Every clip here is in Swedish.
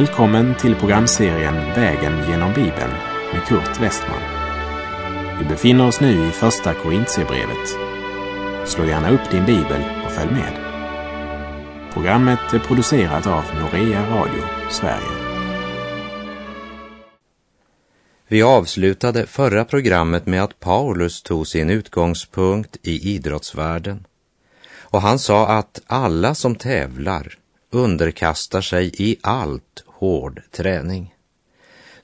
Välkommen till programserien Vägen genom Bibeln med Kurt Westman. Vi befinner oss nu i Första Korintierbrevet. Slå gärna upp din bibel och följ med. Programmet är producerat av Norea Radio Sverige. Vi avslutade förra programmet med att Paulus tog sin utgångspunkt i idrottsvärlden. Och han sa att alla som tävlar underkastar sig i allt hård träning.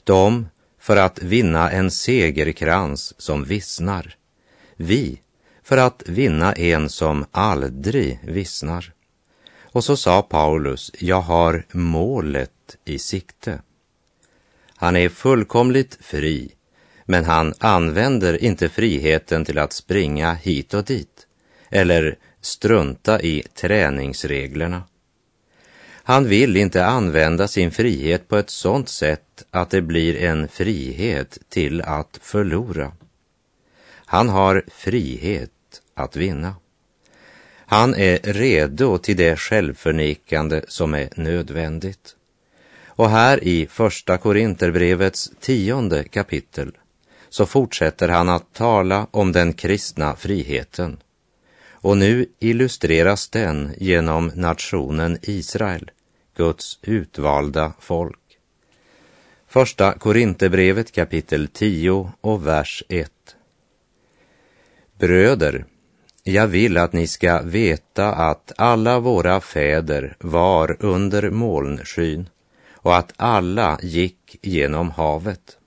De för att vinna en segerkrans som vissnar. Vi för att vinna en som aldrig vissnar. Och så sa Paulus, jag har målet i sikte. Han är fullkomligt fri, men han använder inte friheten till att springa hit och dit eller strunta i träningsreglerna. Han vill inte använda sin frihet på ett sådant sätt att det blir en frihet till att förlora. Han har frihet att vinna. Han är redo till det självförnekande som är nödvändigt. Och här i Första Korinterbrevets tionde kapitel så fortsätter han att tala om den kristna friheten. Och nu illustreras den genom nationen Israel Guds utvalda folk. Första Korinthierbrevet kapitel 10 och vers 1. Bröder, jag vill att ni ska veta att alla våra fäder var under molnskyn och att alla gick genom havet.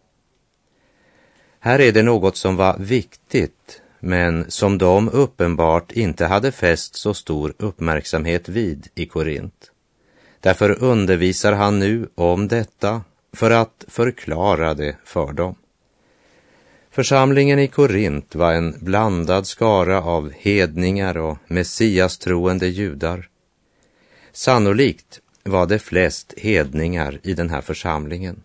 Här är det något som var viktigt men som de uppenbart inte hade fäst så stor uppmärksamhet vid i Korint. Därför undervisar han nu om detta för att förklara det för dem. Församlingen i Korint var en blandad skara av hedningar och messiastroende judar. Sannolikt var det flest hedningar i den här församlingen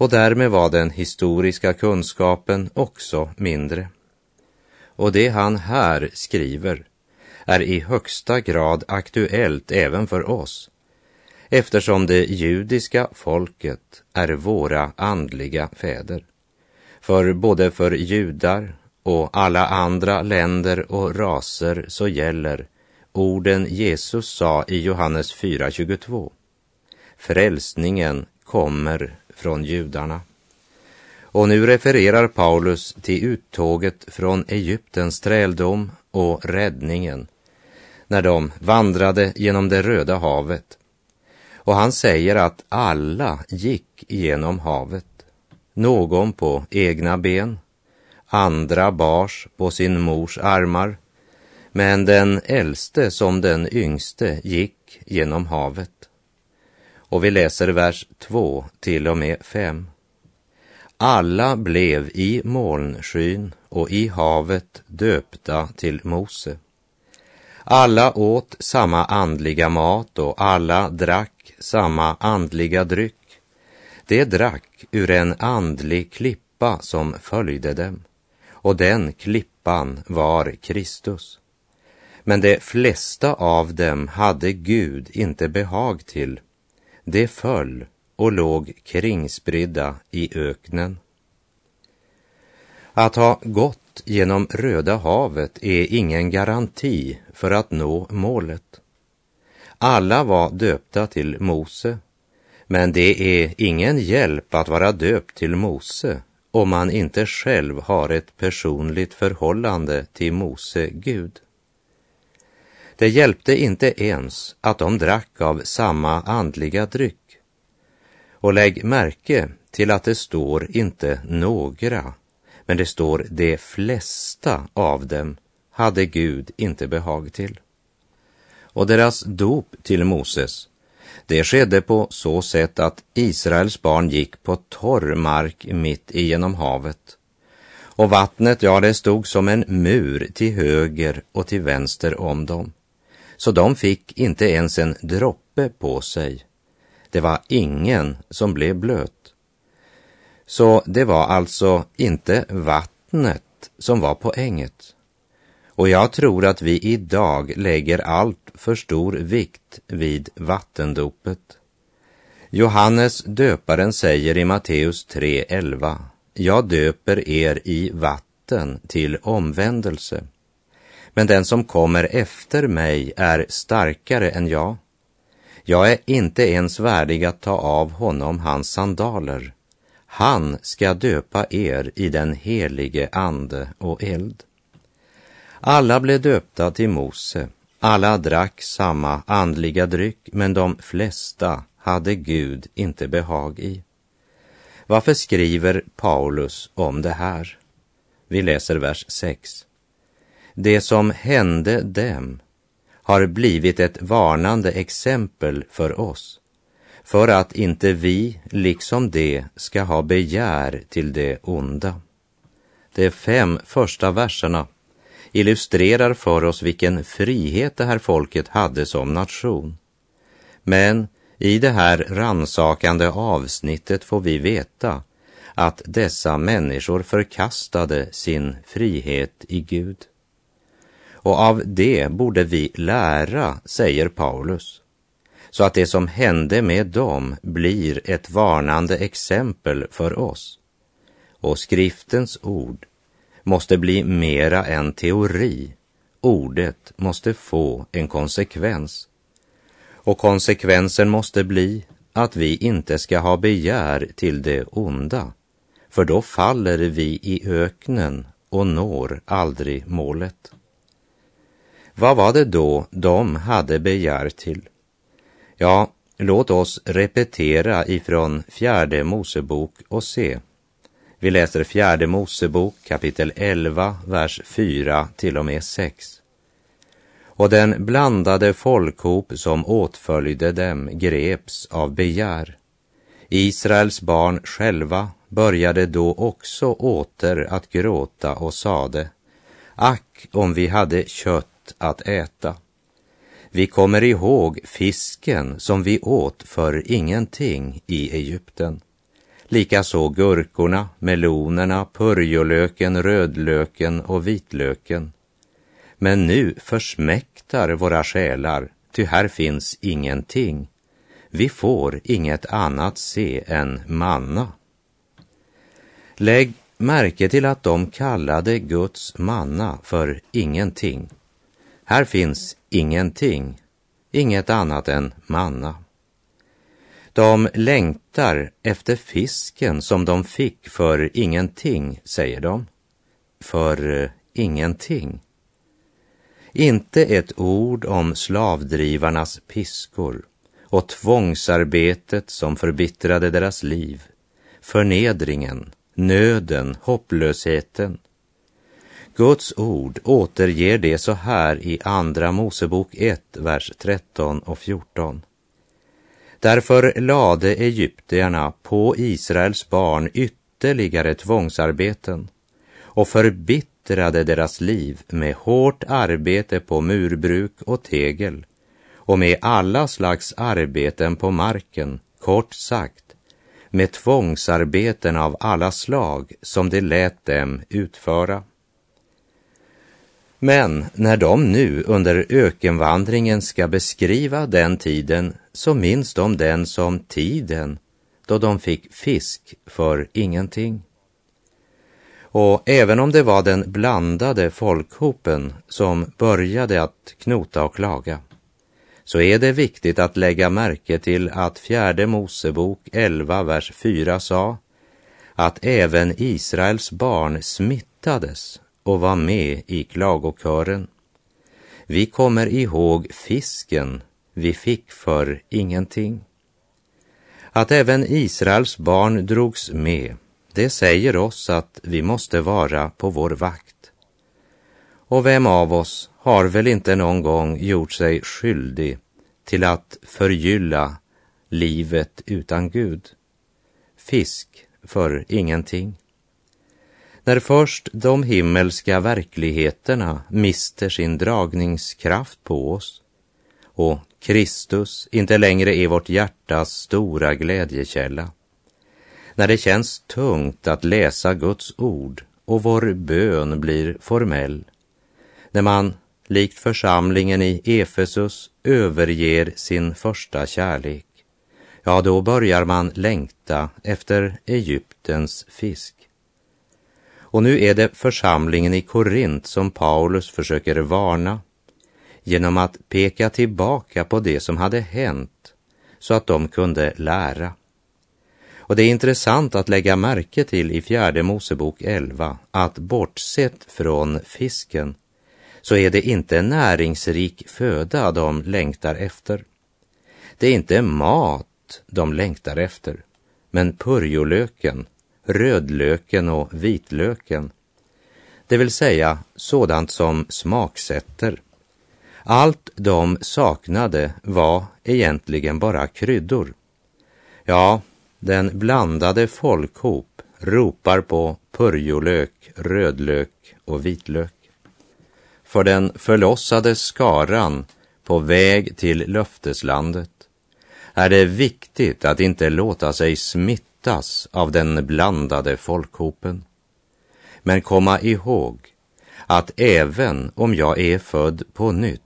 och därmed var den historiska kunskapen också mindre. Och det han här skriver är i högsta grad aktuellt även för oss eftersom det judiska folket är våra andliga fäder. För både för judar och alla andra länder och raser så gäller orden Jesus sa i Johannes 4.22. Frälsningen kommer från judarna. Och nu refererar Paulus till uttåget från Egyptens träldom och räddningen när de vandrade genom det röda havet och han säger att alla gick genom havet. Någon på egna ben, andra bars på sin mors armar. Men den äldste som den yngste gick genom havet. Och vi läser vers 2 till och med 5. Alla blev i molnskyn och i havet döpta till Mose. Alla åt samma andliga mat och alla drack samma andliga dryck. De drack ur en andlig klippa som följde dem, och den klippan var Kristus. Men de flesta av dem hade Gud inte behag till. De föll och låg kringspridda i öknen. Att ha gått genom Röda havet är ingen garanti för att nå målet. Alla var döpta till Mose, men det är ingen hjälp att vara döpt till Mose om man inte själv har ett personligt förhållande till Mose Gud. Det hjälpte inte ens att de drack av samma andliga dryck. Och lägg märke till att det står inte några, men det står de flesta av dem hade Gud inte behag till och deras dop till Moses. Det skedde på så sätt att Israels barn gick på torr mark mitt igenom havet. Och vattnet, ja, det stod som en mur till höger och till vänster om dem. Så de fick inte ens en droppe på sig. Det var ingen som blev blöt. Så det var alltså inte vattnet som var poänget, och jag tror att vi idag lägger allt för stor vikt vid vattendopet. Johannes döparen säger i Matteus 3.11 Jag döper er i vatten till omvändelse. Men den som kommer efter mig är starkare än jag. Jag är inte ens värdig att ta av honom hans sandaler. Han ska döpa er i den helige ande och eld. Alla blev döpta till Mose, alla drack samma andliga dryck, men de flesta hade Gud inte behag i. Varför skriver Paulus om det här? Vi läser vers 6. Det som hände dem har blivit ett varnande exempel för oss, för att inte vi, liksom de, ska ha begär till det onda. De fem första verserna illustrerar för oss vilken frihet det här folket hade som nation. Men i det här ransakande avsnittet får vi veta att dessa människor förkastade sin frihet i Gud. Och av det borde vi lära, säger Paulus, så att det som hände med dem blir ett varnande exempel för oss. Och skriftens ord måste bli mera än teori. Ordet måste få en konsekvens. Och konsekvensen måste bli att vi inte ska ha begär till det onda, för då faller vi i öknen och når aldrig målet. Vad var det då de hade begär till? Ja, låt oss repetera ifrån fjärde Mosebok och se. Vi läser fjärde Mosebok kapitel 11, vers 4 till och med 6. Och den blandade folkhop som åtföljde dem greps av begär. Israels barn själva började då också åter att gråta och sade, ack om vi hade kött att äta. Vi kommer ihåg fisken som vi åt för ingenting i Egypten Likaså gurkorna, melonerna, purjolöken, rödlöken och vitlöken. Men nu försmäktar våra själar, ty här finns ingenting. Vi får inget annat se än manna. Lägg märke till att de kallade Guds manna för ingenting. Här finns ingenting, inget annat än manna. De längtar efter fisken som de fick för ingenting, säger de. För eh, ingenting. Inte ett ord om slavdrivarnas piskor och tvångsarbetet som förbittrade deras liv, förnedringen, nöden, hopplösheten. Guds ord återger det så här i Andra Mosebok 1, vers 13 och 14. Därför lade egyptierna på Israels barn ytterligare tvångsarbeten och förbittrade deras liv med hårt arbete på murbruk och tegel och med alla slags arbeten på marken, kort sagt, med tvångsarbeten av alla slag som de lät dem utföra. Men när de nu under ökenvandringen ska beskriva den tiden så minns de den som tiden då de fick fisk för ingenting. Och även om det var den blandade folkhopen som började att knota och klaga, så är det viktigt att lägga märke till att fjärde Mosebok 11, vers 4 sa att även Israels barn smittades och var med i klagokören. Vi kommer ihåg fisken vi fick för ingenting. Att även Israels barn drogs med, det säger oss att vi måste vara på vår vakt. Och vem av oss har väl inte någon gång gjort sig skyldig till att förgylla livet utan Gud? Fisk för ingenting. När först de himmelska verkligheterna mister sin dragningskraft på oss och Kristus inte längre är vårt hjärtas stora glädjekälla. När det känns tungt att läsa Guds ord och vår bön blir formell. När man, likt församlingen i Efesus, överger sin första kärlek. ja, då börjar man längta efter Egyptens fisk. Och nu är det församlingen i Korint som Paulus försöker varna genom att peka tillbaka på det som hade hänt så att de kunde lära. Och det är intressant att lägga märke till i fjärde Mosebok 11 att bortsett från fisken så är det inte näringsrik föda de längtar efter. Det är inte mat de längtar efter, men purjolöken, rödlöken och vitlöken, det vill säga sådant som smaksätter. Allt de saknade var egentligen bara kryddor. Ja, den blandade folkhop ropar på purjolök, rödlök och vitlök. För den förlossade skaran på väg till löfteslandet är det viktigt att inte låta sig smittas av den blandade folkhopen. Men komma ihåg att även om jag är född på nytt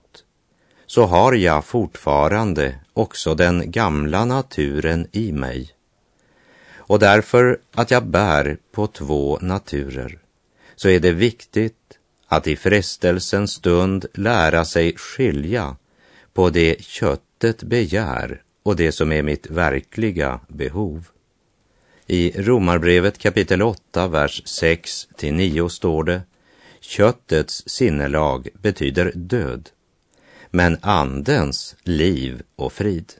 så har jag fortfarande också den gamla naturen i mig. Och därför att jag bär på två naturer så är det viktigt att i frestelsens stund lära sig skilja på det köttet begär och det som är mitt verkliga behov. I Romarbrevet kapitel 8, vers 6 till 9 står det Köttets sinnelag betyder död, men andens liv och frid.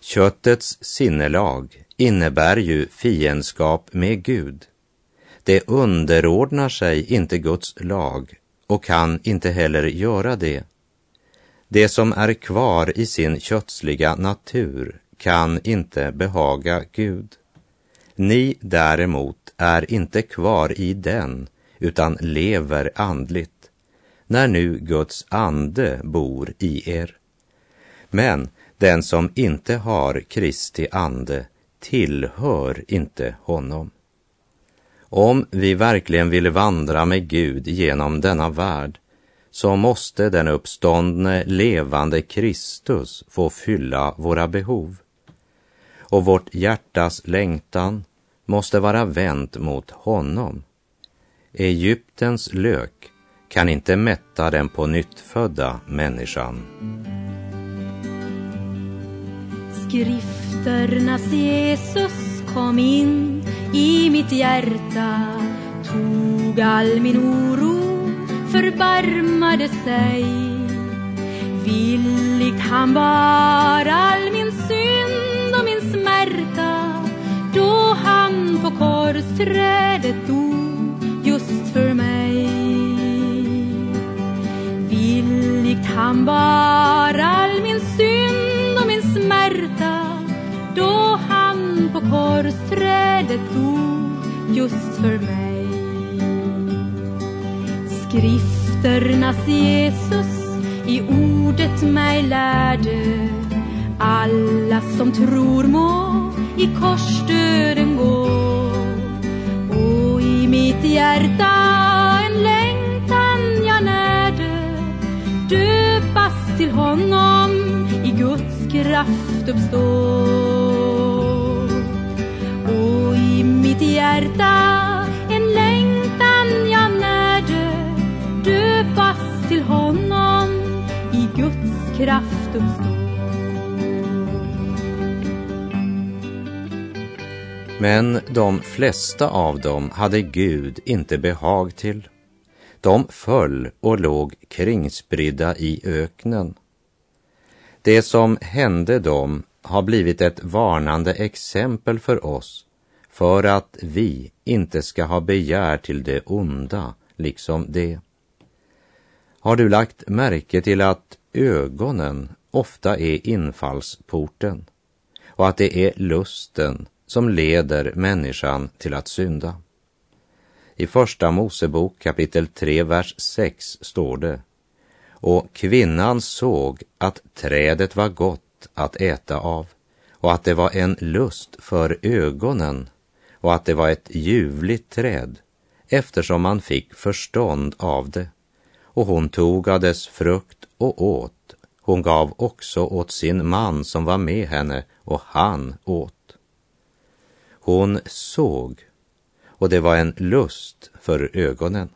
Köttets sinnelag innebär ju fiendskap med Gud. Det underordnar sig inte Guds lag och kan inte heller göra det. Det som är kvar i sin kötsliga natur kan inte behaga Gud. Ni däremot är inte kvar i den, utan lever andligt när nu Guds ande bor i er. Men den som inte har Kristi ande tillhör inte honom. Om vi verkligen vill vandra med Gud genom denna värld så måste den uppståndne levande Kristus få fylla våra behov. Och vårt hjärtas längtan måste vara vänt mot honom. Egyptens lök kan inte mätta den på nyttfödda människan. Skrifternas Jesus kom in i mitt hjärta tog all min oro, förbarmade sig Villigt han bar all min synd och min smärta då han på korsträdet dog han bar all min synd och min smärta då han på korsträdet dog just för mig. Skrifternas Jesus i ordet mig lärde alla som tror må i korsdöden gå och i mitt hjärta en längtan jag närde till honom i Guds kraft uppstå. Och i mitt hjärta en längtan jag närde döpas till honom i Guds kraft uppstå. Men de flesta av dem hade Gud inte behag till. De föll och låg kringspridda i öknen. Det som hände dem har blivit ett varnande exempel för oss för att vi inte ska ha begär till det onda, liksom det. Har du lagt märke till att ögonen ofta är infallsporten och att det är lusten som leder människan till att synda? I Första Mosebok kapitel 3, vers 6 står det Och kvinnan såg att trädet var gott att äta av och att det var en lust för ögonen och att det var ett ljuvligt träd eftersom man fick förstånd av det. Och hon tog av dess frukt och åt, Hon gav också åt sin man som var med henne och han åt. Hon såg och det var en lust för ögonen.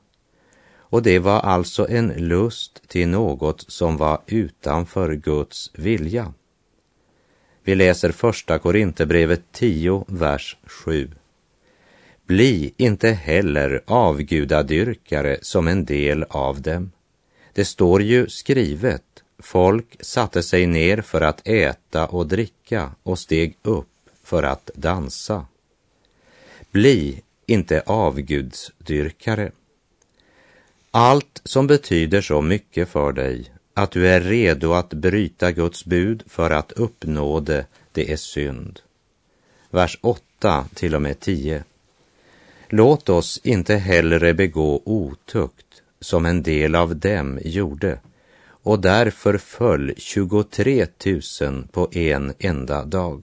Och det var alltså en lust till något som var utanför Guds vilja. Vi läser första Korinthierbrevet 10, vers 7. Bli inte heller avgudadyrkare som en del av dem. Det står ju skrivet, folk satte sig ner för att äta och dricka och steg upp för att dansa. Bli inte avgudsdyrkare. Allt som betyder så mycket för dig att du är redo att bryta Guds bud för att uppnå det, det är synd. Vers 8 till och med 10. Låt oss inte hellre begå otukt som en del av dem gjorde och därför föll 23 000 på en enda dag.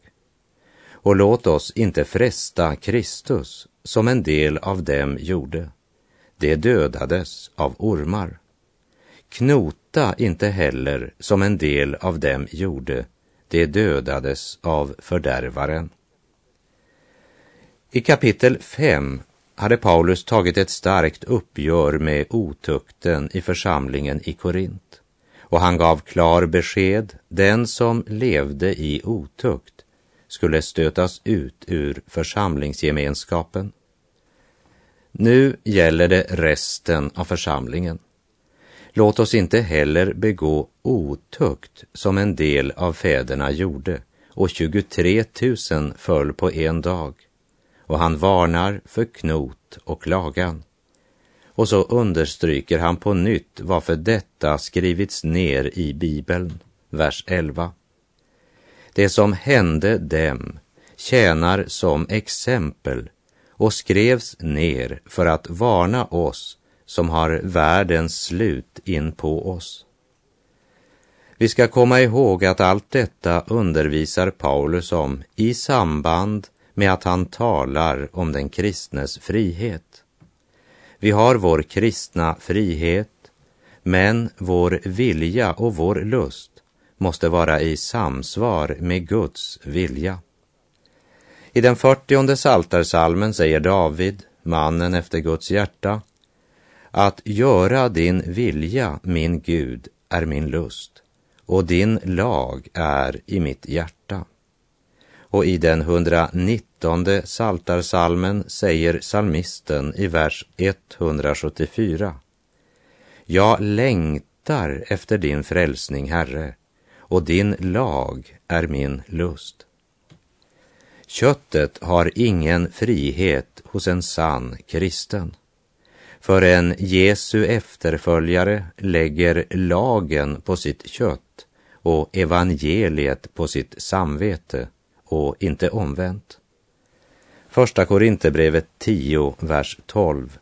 Och låt oss inte fresta Kristus som en del av dem gjorde. Det dödades av ormar. Knota inte heller som en del av dem gjorde. Det dödades av fördärvaren. I kapitel 5 hade Paulus tagit ett starkt uppgör med otukten i församlingen i Korint. Och han gav klar besked, den som levde i otukt skulle stötas ut ur församlingsgemenskapen. Nu gäller det resten av församlingen. Låt oss inte heller begå otukt som en del av fäderna gjorde och 23 000 föll på en dag. Och han varnar för knot och lagan. Och så understryker han på nytt varför detta skrivits ner i Bibeln, vers 11. Det som hände dem tjänar som exempel och skrevs ner för att varna oss som har världens slut in på oss. Vi ska komma ihåg att allt detta undervisar Paulus om i samband med att han talar om den kristnes frihet. Vi har vår kristna frihet, men vår vilja och vår lust måste vara i samsvar med Guds vilja. I den fyrtionde saltarsalmen säger David, mannen efter Guds hjärta, att göra din vilja, min Gud, är min lust och din lag är i mitt hjärta. Och i den 119 saltarsalmen säger salmisten i vers 174. Jag längtar efter din frälsning, Herre, och din lag är min lust. Köttet har ingen frihet hos en sann kristen. För en Jesu efterföljare lägger lagen på sitt kött och evangeliet på sitt samvete och inte omvänt. Första Korinthierbrevet 10, vers 12.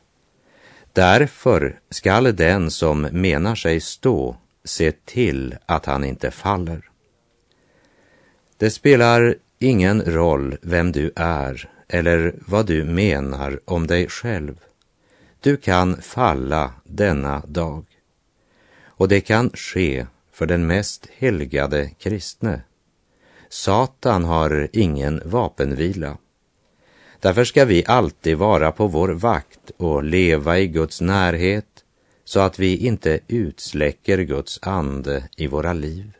Därför skall den som menar sig stå se till att han inte faller. Det spelar ingen roll vem du är eller vad du menar om dig själv. Du kan falla denna dag. Och det kan ske för den mest helgade kristne. Satan har ingen vapenvila. Därför ska vi alltid vara på vår vakt och leva i Guds närhet så att vi inte utsläcker Guds ande i våra liv.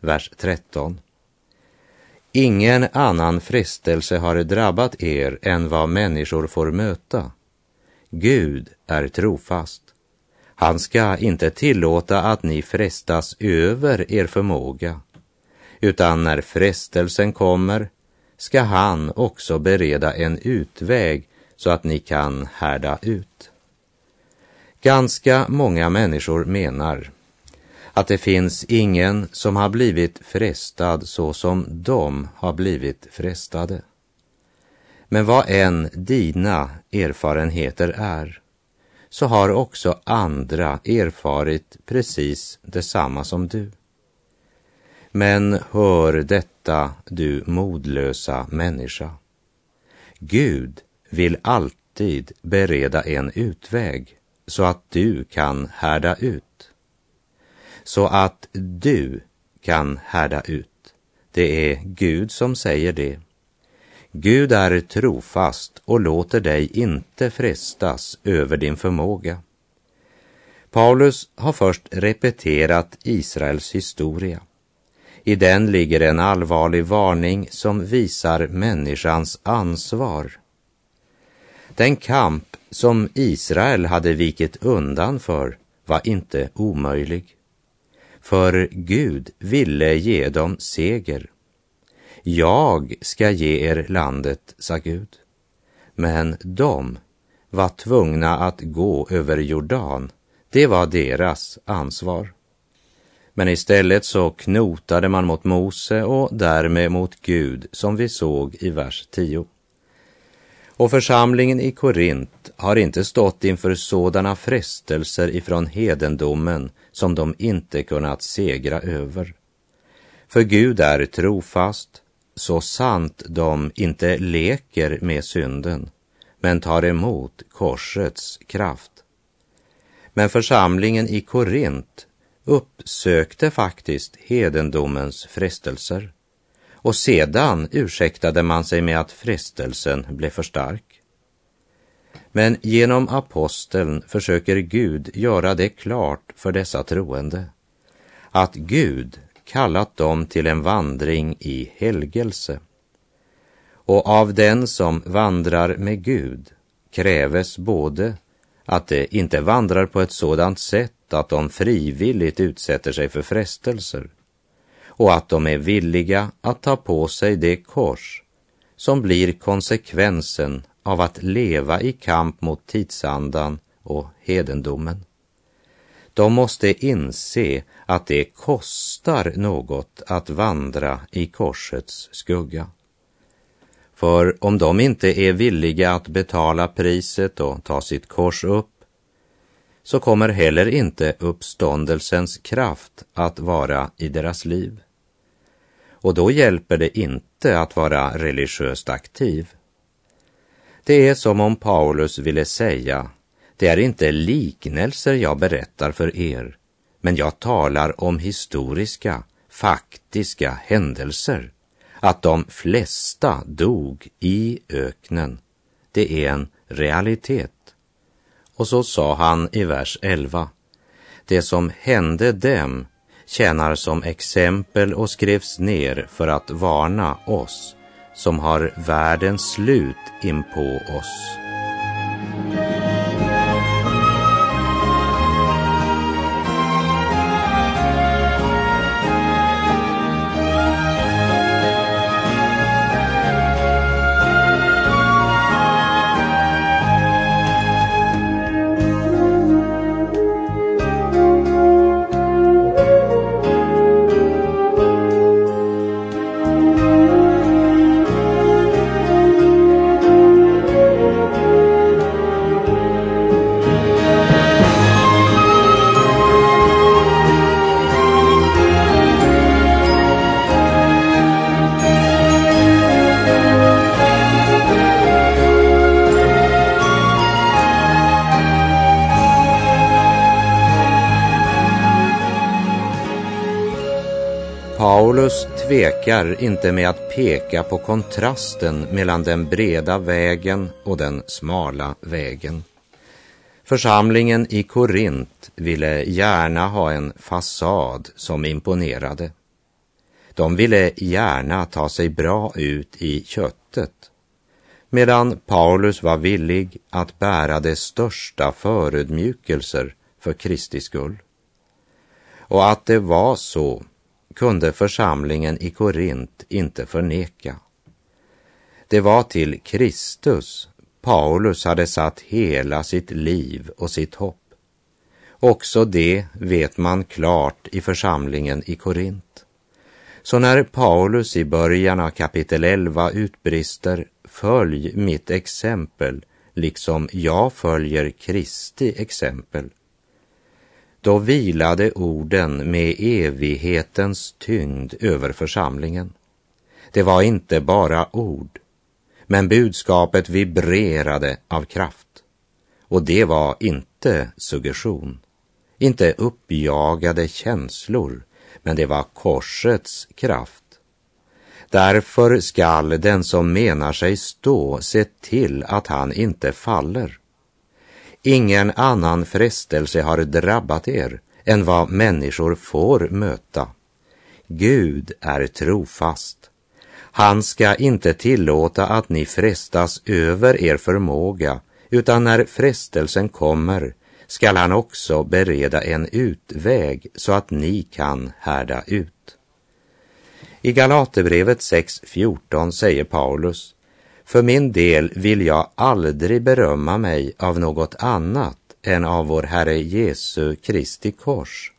Vers 13. Ingen annan frestelse har drabbat er än vad människor får möta. Gud är trofast. Han ska inte tillåta att ni frestas över er förmåga, utan när frestelsen kommer ska han också bereda en utväg så att ni kan härda ut. Ganska många människor menar att det finns ingen som har blivit frestad så som de har blivit frestade. Men vad än dina erfarenheter är, så har också andra erfarit precis detsamma som du. Men hör detta, du modlösa människa. Gud vill alltid bereda en utväg så att du kan härda ut. Så att du kan härda ut. Det är Gud som säger det. Gud är trofast och låter dig inte frestas över din förmåga. Paulus har först repeterat Israels historia. I den ligger en allvarlig varning som visar människans ansvar. Den kamp som Israel hade vikit undan för var inte omöjlig. För Gud ville ge dem seger. Jag ska ge er landet, sa Gud. Men de var tvungna att gå över Jordan. Det var deras ansvar. Men istället så knotade man mot Mose och därmed mot Gud, som vi såg i vers 10. Och församlingen i Korint har inte stått inför sådana frestelser ifrån hedendomen som de inte kunnat segra över. För Gud är trofast, så sant de inte leker med synden, men tar emot korsets kraft. Men församlingen i Korint uppsökte faktiskt hedendomens frestelser och sedan ursäktade man sig med att frestelsen blev för stark. Men genom aposteln försöker Gud göra det klart för dessa troende att Gud kallat dem till en vandring i helgelse. Och av den som vandrar med Gud kräves både att de inte vandrar på ett sådant sätt att de frivilligt utsätter sig för frestelser och att de är villiga att ta på sig det kors som blir konsekvensen av att leva i kamp mot tidsandan och hedendomen. De måste inse att det kostar något att vandra i korsets skugga. För om de inte är villiga att betala priset och ta sitt kors upp så kommer heller inte uppståndelsens kraft att vara i deras liv. Och då hjälper det inte att vara religiöst aktiv. Det är som om Paulus ville säga, det är inte liknelser jag berättar för er, men jag talar om historiska, faktiska händelser. Att de flesta dog i öknen, det är en realitet. Och så sa han i vers 11. Det som hände dem tjänar som exempel och skrevs ner för att varna oss som har världens slut in på oss. Tvekar inte med att peka på kontrasten mellan den breda vägen och den smala vägen. Församlingen i Korint ville gärna ha en fasad som imponerade. De ville gärna ta sig bra ut i köttet, medan Paulus var villig att bära de största förödmjukelser för Kristi skull. Och att det var så kunde församlingen i Korint inte förneka. Det var till Kristus Paulus hade satt hela sitt liv och sitt hopp. Också det vet man klart i församlingen i Korint. Så när Paulus i början av kapitel 11 utbrister Följ mitt exempel, liksom jag följer Kristi exempel, då vilade orden med evighetens tyngd över församlingen. Det var inte bara ord, men budskapet vibrerade av kraft. Och det var inte suggestion, inte uppjagade känslor, men det var korsets kraft. Därför skall den som menar sig stå se till att han inte faller. Ingen annan frestelse har drabbat er än vad människor får möta. Gud är trofast. Han ska inte tillåta att ni frestas över er förmåga, utan när frestelsen kommer skall han också bereda en utväg så att ni kan härda ut. I Galaterbrevet 6.14 säger Paulus, för min del vill jag aldrig berömma mig av något annat än av vår Herre Jesu Kristi kors,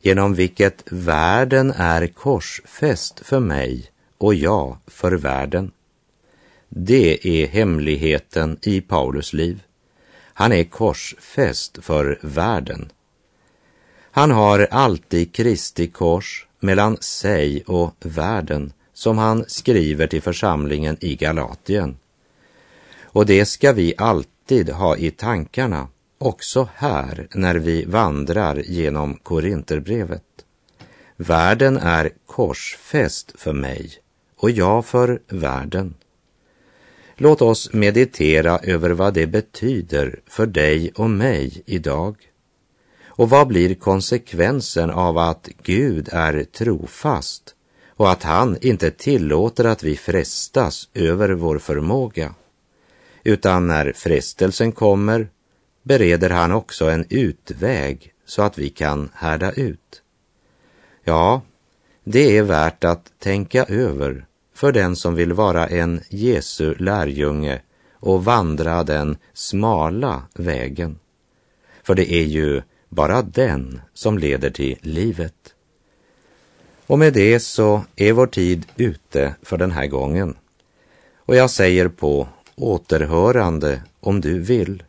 genom vilket världen är korsfäst för mig och jag för världen. Det är hemligheten i Paulus liv. Han är korsfäst för världen. Han har alltid Kristi kors mellan sig och världen som han skriver till församlingen i Galatien. Och det ska vi alltid ha i tankarna, också här när vi vandrar genom Korinterbrevet. Världen är korsfäst för mig och jag för världen. Låt oss meditera över vad det betyder för dig och mig idag. Och vad blir konsekvensen av att Gud är trofast och att han inte tillåter att vi frestas över vår förmåga? Utan när frestelsen kommer bereder han också en utväg så att vi kan härda ut. Ja, det är värt att tänka över för den som vill vara en Jesu lärjunge och vandra den smala vägen. För det är ju bara den som leder till livet. Och med det så är vår tid ute för den här gången. Och jag säger på återhörande om du vill.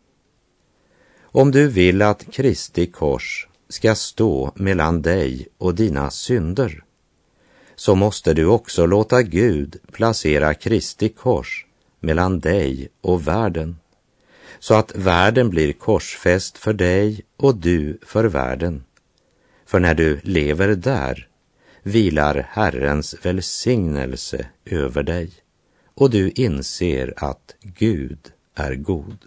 Om du vill att Kristi kors ska stå mellan dig och dina synder så måste du också låta Gud placera Kristi kors mellan dig och världen, så att världen blir korsfäst för dig och du för världen. För när du lever där vilar Herrens välsignelse över dig och du inser att Gud är god.